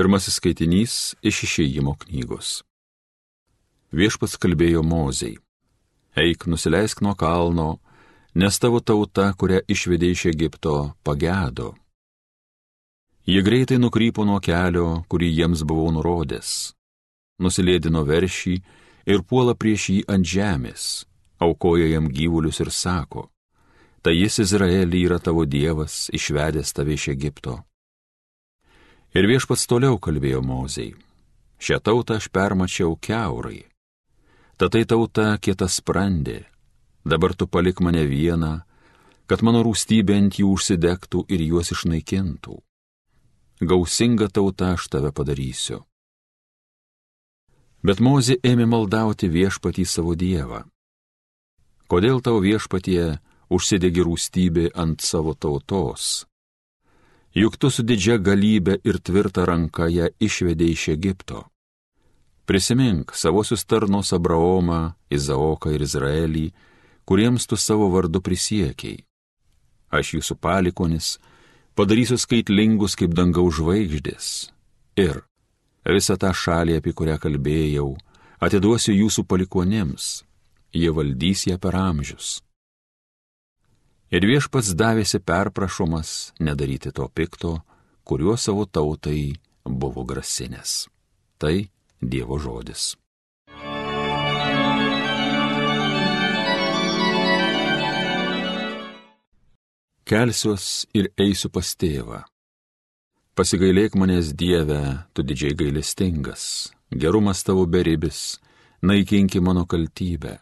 Pirmasis skaitinys iš išėjimo knygos. Viešpats kalbėjo Mozei. Eik, nusileisk nuo kalno, nes tavo tauta, kurią išvedė iš Egipto, pagedo. Jie greitai nukrypo nuo kelio, kurį jiems buvau nurodęs. Nusilėdino veršį ir puola prieš jį ant žemės, aukoja jam gyvulius ir sako, tai jis Izraelį yra tavo dievas, išvedęs tave iš Egipto. Ir viešpats toliau kalbėjo Mozei. Šią tautą aš permačiau keurai. Tatai tauta kietas sprendė. Dabar tu palik mane vieną, kad mano rūstybė ant jų užsidegtų ir juos išnaikintų. Gausinga tauta aš tave padarysiu. Bet Mozė ėmė maldauti viešpatį savo dievą. Kodėl tau viešpatie užsidegi rūstybė ant savo tautos? Juk tu su didžia galybė ir tvirta ranka ją išvedė iš Egipto. Prisimink savosius tarnos Abraomą, Izaoką ir Izraelį, kuriems tu savo vardu prisiekiai. Aš jūsų palikonis padarysiu skaitlingus kaip dangaus žvaigždės ir visą tą šalį, apie kurią kalbėjau, atiduosiu jūsų palikonėms, jie valdys ją per amžius. Ir viešpats davėsi perprašomas nedaryti to pikto, kuriuo savo tautai buvo grasinės. Tai Dievo žodis. Kelsiuos ir eisiu pas tėvą. Pasigailėk manęs Dieve, tu didžiai gailestingas, gerumas tavo beribis, naikinki mano kaltybę.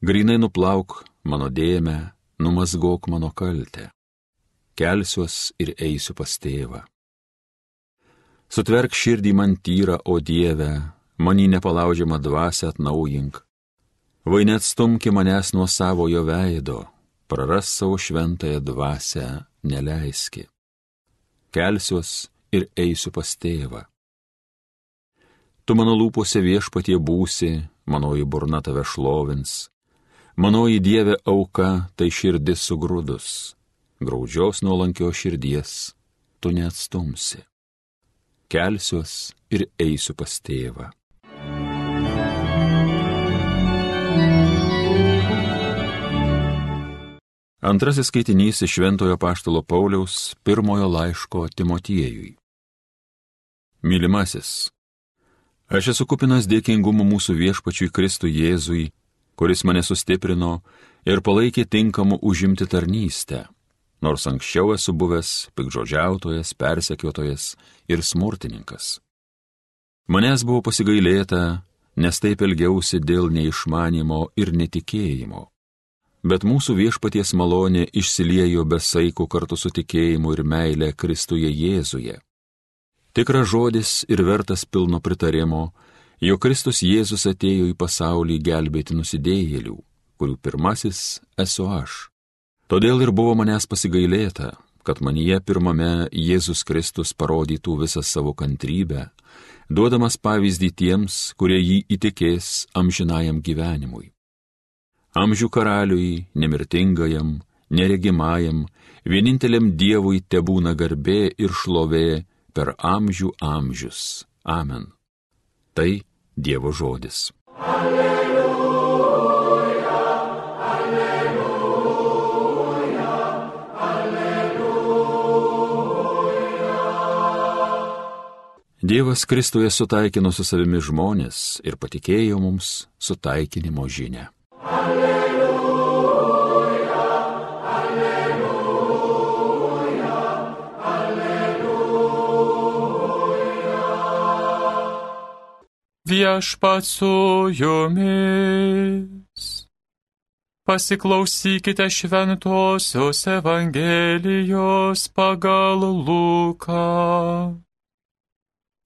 Grinai nuplauk mano dėmę, numasgok mano kaltę, kelsiuos ir eisiu pas tėvą. Sutverk širdį man tyrą, o Dieve, manį nepalaužiamą dvasę atnaujink. Vai net stumki manęs nuo savojo veido, praras savo šventąją dvasę, neleiski. Kelsiuos ir eisiu pas tėvą. Tu mano lūpose viešpatie būsi, manoji burna tave šlovins, Manoji Dieve auka tai širdis sugrūdus, graudžios nuolankio širdies tu neatstumsi. Kelsiuos ir eisiu pas tėvą. Antrasis skaitinys iš Šventojo Paštalo Pauliaus pirmojo laiško Timotiejui. Mylimasis, aš esu kupinas dėkingumo mūsų viešpačiui Kristui Jėzui, kuris mane sustiprino ir palaikė tinkamu užimti tarnystę, nors anksčiau esu buvęs pikžodžiautojas, persekiotojas ir smurtininkas. Manęs buvo pasigailėta, nes taip elgiausi dėl neišmanimo ir netikėjimo. Bet mūsų viešpaties malonė išsiliejo be saiko kartu su tikėjimu ir meilė Kristuje Jėzuje. Tikras žodis ir vertas pilno pritarimo, jog Kristus Jėzus atėjo į pasaulį gelbėti nusidėjėlių, kurių pirmasis esu aš. Todėl ir buvo manęs pasigailėta, kad manyje pirmame Jėzus Kristus parodytų visą savo kantrybę, duodamas pavyzdį tiems, kurie jį įtikės amžinajam gyvenimui. Amžių karaliui, nemirtingajam, neregimajam, vieninteliam Dievui tebūna garbė ir šlovė per amžių amžius. Amen. Tai Dievo žodis. Alleluja, alleluja, alleluja. Dievas Kristuje sutaikino su savimi žmonės ir patikėjo mums sutaikinimo žinę. Alleluja. Viešpats su jumis. Pasiklausykite šventosios Evangelijos pagal Luką.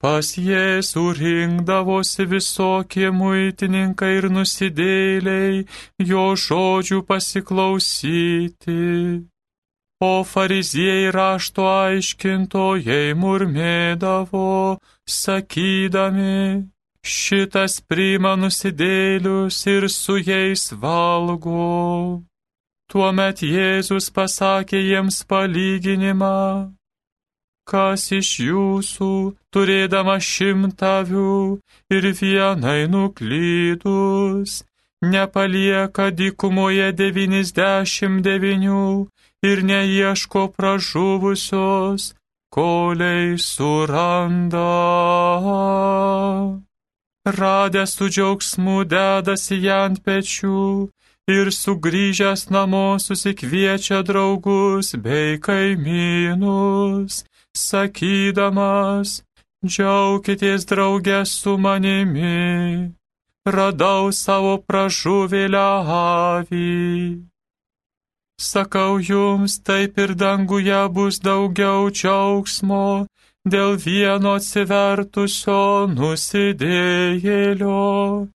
Pas Jėzų rinkdavosi visokie muitininkai ir nusidėliai jo žodžių pasiklausyti. O fariziejai rašto aiškintojai murmėdavo, sakydami, šitas priima nusidėlius ir su jais valgo. Tuomet Jėzus pasakė jiems palyginimą. kas iš jūsų, turėdama šimtavių ir vienai nuklydus, nepalieka dykumoje devynisdešimt devinių ir neieško pražuvusios, koliai suranda. Radęs su džiaugsmu dedasi ją ant pečių ir sugrįžęs namo susikviečia draugus bei kaimynus sakydamas, džiaukitės draugę su manimi, radau savo pražuvėlę avį. Sakau jums, taip ir danguje bus daugiau džiaugsmo dėl vieno atsivertusio nusidėjėlio,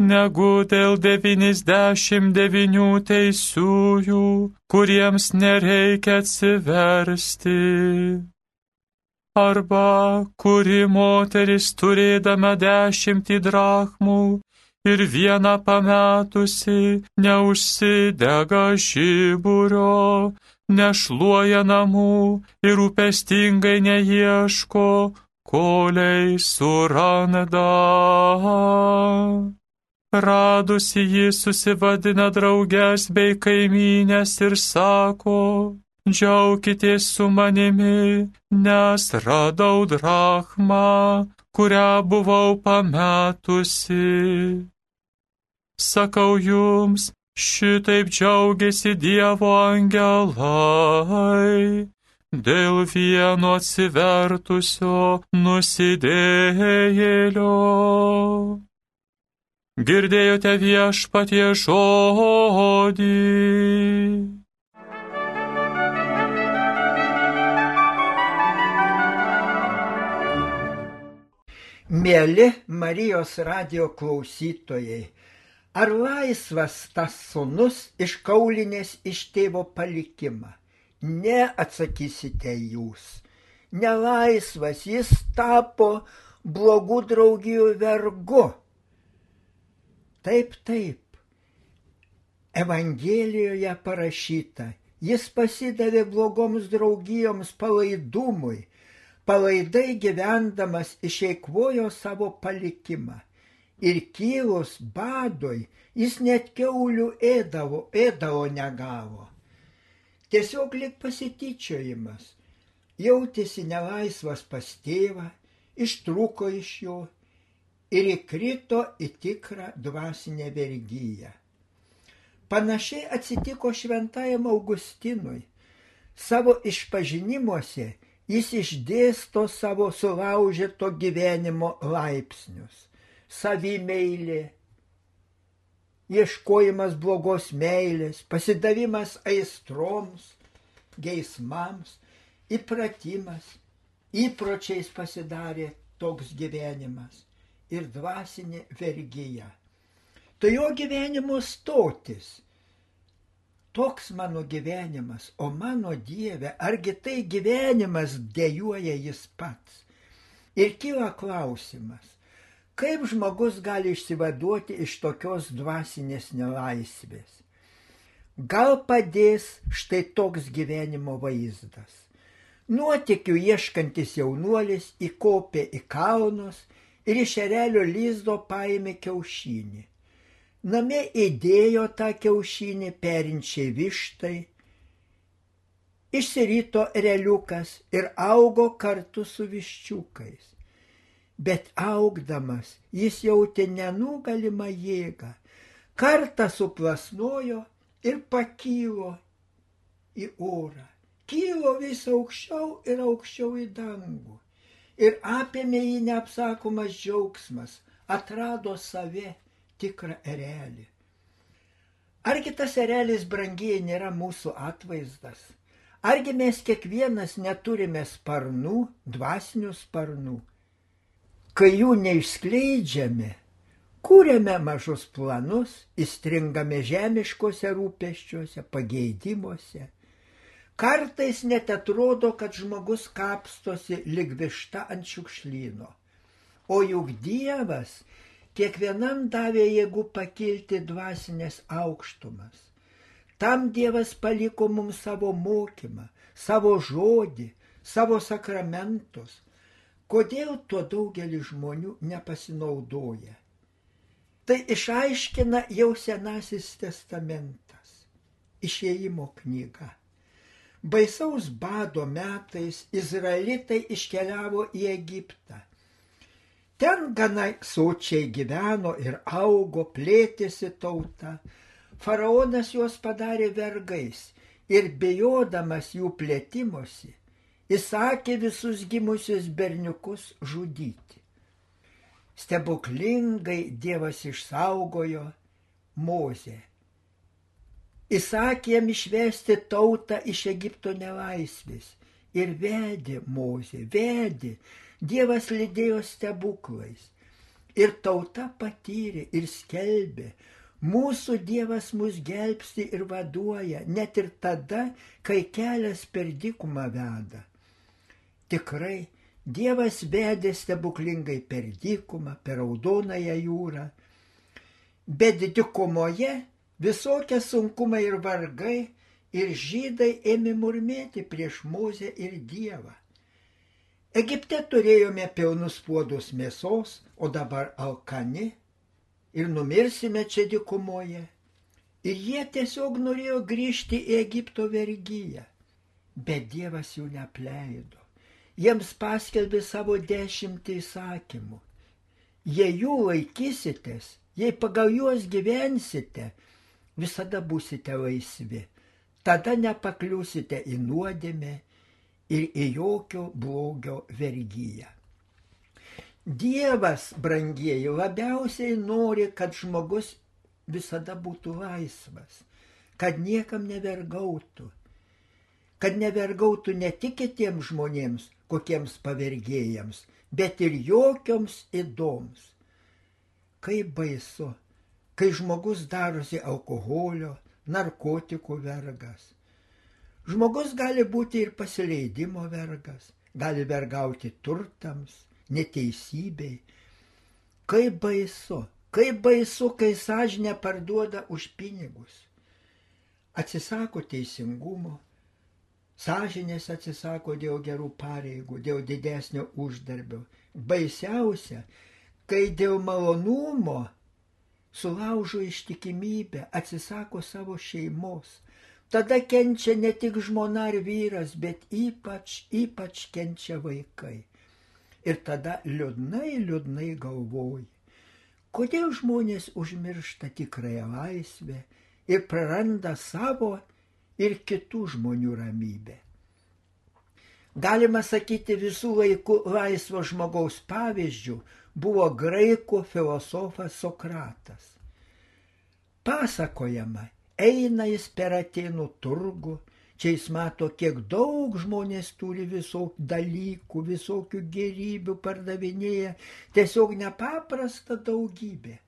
negu dėl 99 teisiųjų, kuriems nereikia atsiversti. Arba kuri moteris turėdama dešimtį drachmų ir vieną pametusi neužsidega žiburio, nešluoja namų ir rūpestingai neieško, koliai suranda. Radusi jį susivadina draugės bei kaimynės ir sako, džiaukitės su manimi, nes radau drachmą, kurią buvau pametusi. Sakau jums, šitaip džiaugiasi Dievo angelai dėl vieno atsivertusio nusidėjėlio. Girdėjote viešpatie žodį. Mėly Marijos radio klausytojai, ar laisvas tas sunus iš kaulinės iš tėvo palikimą? Ne atsakysite jūs. Nelaisvas jis tapo blogų draugijų vergu. Taip, taip. Evangelijoje parašyta, jis pasidavė blogoms draugijoms palaidumui palaidai gyvendamas išeikvojo savo palikimą. Ir kilus badoj jis net keulių ėdavo, ėdavo negavo. Tiesiog lik pasityčiojimas. Jautėsi nelaisvas pas tėvą, ištruko iš jo ir įkrito į tikrą dvasinę vergyją. Panašiai atsitiko šventajam Augustinui. Savo išpažinimuose jis išdėsto savo sulaužėto gyvenimo laipsnius. Savimeilė, ieškojimas blogos meilės, pasidavimas aistroms, geismams, įpratimas, įpročiais pasidarė toks gyvenimas ir dvasinė vergyja. Tai jo gyvenimo stotis toks mano gyvenimas, o mano Dieve, argi tai gyvenimas dėjuoja jis pats. Ir kyla klausimas, kaip žmogus gali išsivaduoti iš tokios dvasinės nelaisvės. Gal padės štai toks gyvenimo vaizdas. Nuotikių ieškantis jaunuolis įkopė į kalnus ir iš erelio lyzdo paėmė kiaušinį. Name įdėjo tą kiaušinį perinčiai vištai, išsirito reliukas ir augo kartu su viščiukais. Bet augdamas jis jautė nenugalimą jėgą, kartą suplasnojo ir pakylo į orą. Kylo vis aukščiau ir aukščiau į dangų. Ir apėmė jį neapsakomas džiaugsmas, atrado save tikrą erelį. Argi tas erelis brangiai nėra mūsų atvaizdas? Argi mes kiekvienas neturime sparnų, dvasinių sparnų? Kai jų neišskleidžiame, kūrėme mažus planus, įstringame žemiškose rūpeščiuose, pageidimuose. Kartais net atrodo, kad žmogus kapstosi lyg višta ant šiukšlyno. O juk Dievas kiekvienam davė jėgų pakilti dvasinės aukštumas. Tam Dievas paliko mums savo mokymą, savo žodį, savo sakramentus, kodėl tuo daugelis žmonių nepasinaudoja. Tai išaiškina jau Senasis testamentas, išėjimo knyga. Baisaus bado metais izraelitai iškeliavo į Egiptą. Ten gana sočiai gyveno ir augo, plėtėsi tauta. Faraonas juos padarė vergais ir bijodamas jų plėtimosi, įsakė visus gimusius berniukus žudyti. Stebuklingai Dievas išsaugojo Mozę. Įsakė jam išvesti tautą iš Egipto nelaisvės ir vedė Mozę, vedė. Dievas lydėjo stebuklais. Ir tauta patyrė ir skelbė, Mūsų Dievas mus gelbsti ir vaduoja, net ir tada, kai kelias per dykumą veda. Tikrai, Dievas vedė stebuklingai per dykumą, per raudonąją jūrą, bet dykumoje visokie sunkumai ir vargai ir žydai ėmė murmėti prieš Mozę ir Dievą. Egipte turėjome pilnus puodus mėsos, o dabar alkani ir numirsime čia dikumoje. Ir jie tiesiog norėjo grįžti į Egipto vergyją. Bet Dievas jų nepleido. Jiems paskelbė savo dešimtį įsakymų. Jei jų laikysitės, jei pagal juos gyvensite, visada busite laisvi. Tada nepakliusite į nuodėmę ir į jokio blogio vergyją. Dievas, brangieji, labiausiai nori, kad žmogus visada būtų laisvas, kad niekam nevergautų, kad nevergautų ne tik kitiems žmonėms, kokiems pavergėjams, bet ir jokioms įdoms. Kaip baisu, kai žmogus darosi alkoholio, narkotikų vergas. Žmogus gali būti ir pasileidimo vergas, gali vergauti turtams, neteisybei. Kaip baisu, kaip baisu, kai sąžinę parduoda už pinigus. Atsisako teisingumo, sąžinės atsisako dėl gerų pareigų, dėl didesnio uždarbio. Baisiausia, kai dėl malonumo sulaužo ištikimybę, atsisako savo šeimos. Tada kenčia ne tik žmona ar vyras, bet ypač, ypač kenčia vaikai. Ir tada liūdnai, liūdnai galvoji, kodėl žmonės užmiršta tikrąją laisvę ir praranda savo ir kitų žmonių ramybę. Galima sakyti, visų laikų laisvo žmogaus pavyzdžių buvo graikų filosofas Sokratas. Pasakojama, eina jis per Atenų turgų Čia jis mato, kiek daug žmonės turi visokių dalykų, visokių gerybių pardavinėja, tiesiog nepaprasta daugybė.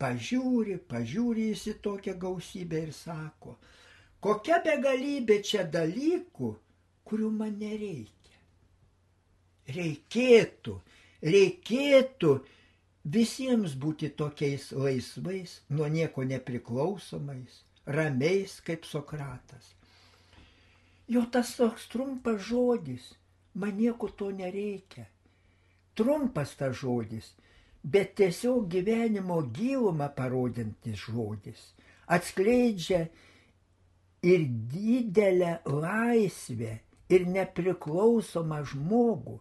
Pažiūri, pažiūri jis į tokią gausybę ir sako, kokia begalybė čia dalykų, kurių man nereikia. Reikėtų, reikėtų visiems būti tokiais laisvais, nuo nieko nepriklausomais, ramiais kaip Sokratas. Jo tas toks trumpas žodis, man nieko to nereikia. Trumpas tas žodis, bet tiesiog gyvenimo gilumą parodintis žodis. Atskleidžia ir didelę laisvę, ir nepriklausomą žmogų.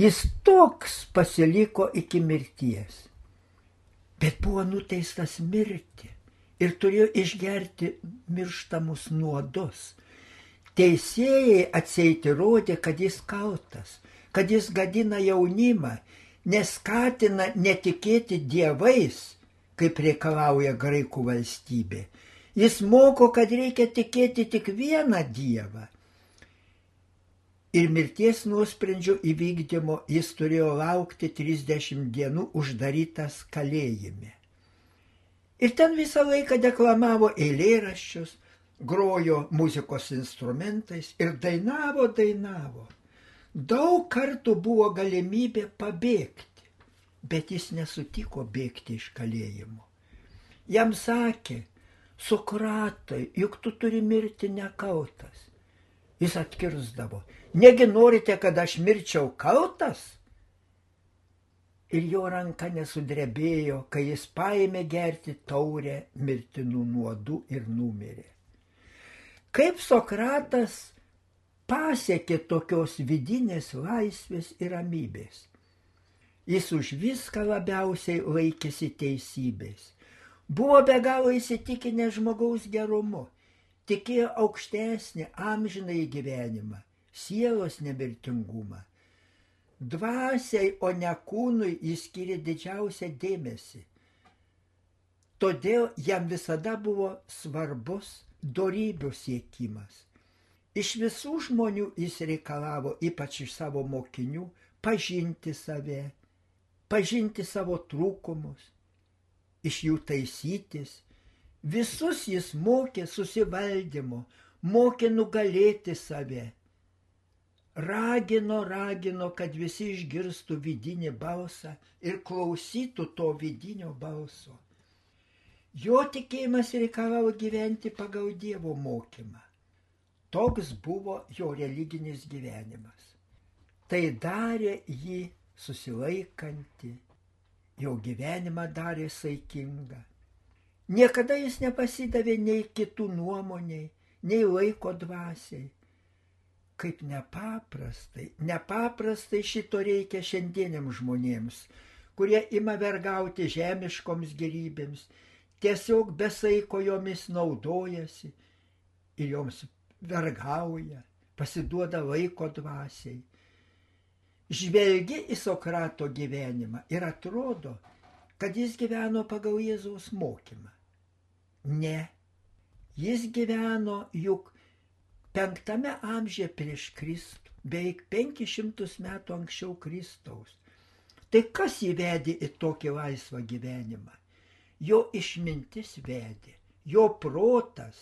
Jis toks pasiliko iki mirties, bet buvo nuteistas mirti ir turėjo išgerti mirštamus nuodus Teisėjai atseit įrodė, kad jis kaltas, kad jis gadina jaunimą, neskatina netikėti dievais, kaip reikalauja graikų valstybė. Jis moko, kad reikia tikėti tik vieną dievą. Ir mirties nuosprendžio įvykdymo jis turėjo laukti 30 dienų uždarytas kalėjime. Ir ten visą laiką deklamavo eilėraščius, grojo muzikos instrumentais ir dainavo, dainavo. Daug kartų buvo galimybė pabėgti, bet jis nesutiko bėgti iš kalėjimo. Jam sakė, Sokratai, juk tu turi mirti nekaltas. Jis atkirsdavo. Negi norite, kad aš mirčiau kaltas? Ir jo ranka nesudrebėjo, kai jis paėmė gerti taurę mirtinų nuodų ir numirė. Kaip Sokratas pasiekė tokios vidinės laisvės ir ramybės. Jis už viską labiausiai laikėsi teisybės. Buvo be galo įsitikinę žmogaus gerumu, tikėjo aukštesnį amžinai gyvenimą, sielos nemirtingumą. Dvasiai, o ne kūnui jis skiria didžiausią dėmesį. Todėl jam visada buvo svarbus dorybių siekimas. Iš visų žmonių jis reikalavo, ypač iš savo mokinių, pažinti save, pažinti savo trūkumus, iš jų taisytis. Visus jis mokė susivaldymo, mokė nugalėti save. Ragino, ragino, kad visi išgirstų vidinį balsą ir klausytų to vidinio balso. Jo tikėjimas reikalavo gyventi pagal Dievo mokymą. Toks buvo jo religinis gyvenimas. Tai darė jį susilaikanti, jo gyvenimą darė saikingą. Niekada jis nepasidavė nei kitų nuomoniai, nei laiko dvasiai. Kaip nepaprastai, nepaprastai šito reikia šiandieniam žmonėms, kurie ima vergauti žemiškoms gerybėms, tiesiog besaiko jomis naudojasi ir joms vergauja, pasiduoda laiko dvasiai žvelgi į Sokrato gyvenimą ir atrodo, kad jis gyveno pagal Jėzaus mokymą. Ne, jis gyveno juk penktame amžiuje prieš Kristų, beveik 500 metų anksčiau Kristaus. Tai kas įvedė į tokį laisvą gyvenimą? Jo išmintis vedė, jo protas.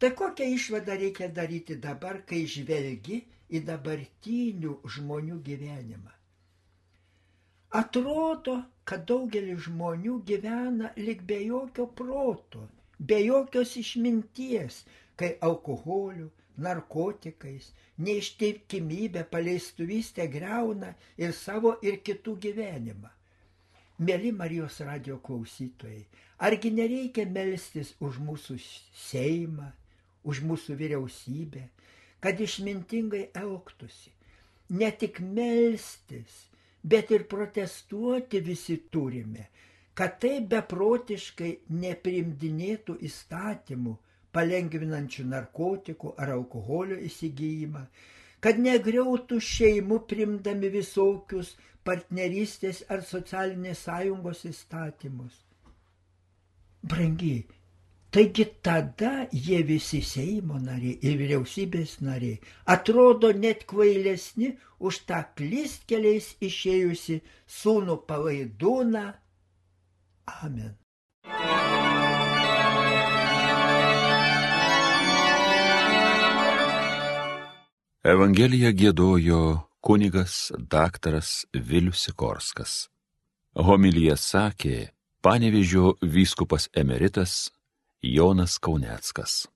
Tai kokią išvadą reikia daryti dabar, kai žvelgi į dabartinių žmonių gyvenimą. Atrodo, kad daugelis žmonių gyvena lik be jokio proto, be jokios išminties, kai alkoholiu, narkotikais, neišteikimybė, paleistuvystė greuna ir savo ir kitų gyvenimą. Mėly Marijos radio klausytojai, argi nereikia melstis už mūsų Seimą, už mūsų vyriausybę, kad išmintingai elgtųsi. Ne tik melstis, bet ir protestuoti visi turime, kad tai beprotiškai neprimdinėtų įstatymų, palengvinančių narkotikų ar alkoholio įsigijimą, kad negriautų šeimų primdami visokius partnerystės ar socialinės sąjungos įstatymus. Brangiai, Taigi tada jie visi Seimo nariai ir vyriausybės nariai atrodo net kvailesni už tą klystkeliais išėjusi sūnų palaidūną. Amen. Evangeliją gėdojo kunigas daktaras Vilius Sikorskas. Homilyje sakė panevižio vyskupas emeritas Jonas Kauneckas.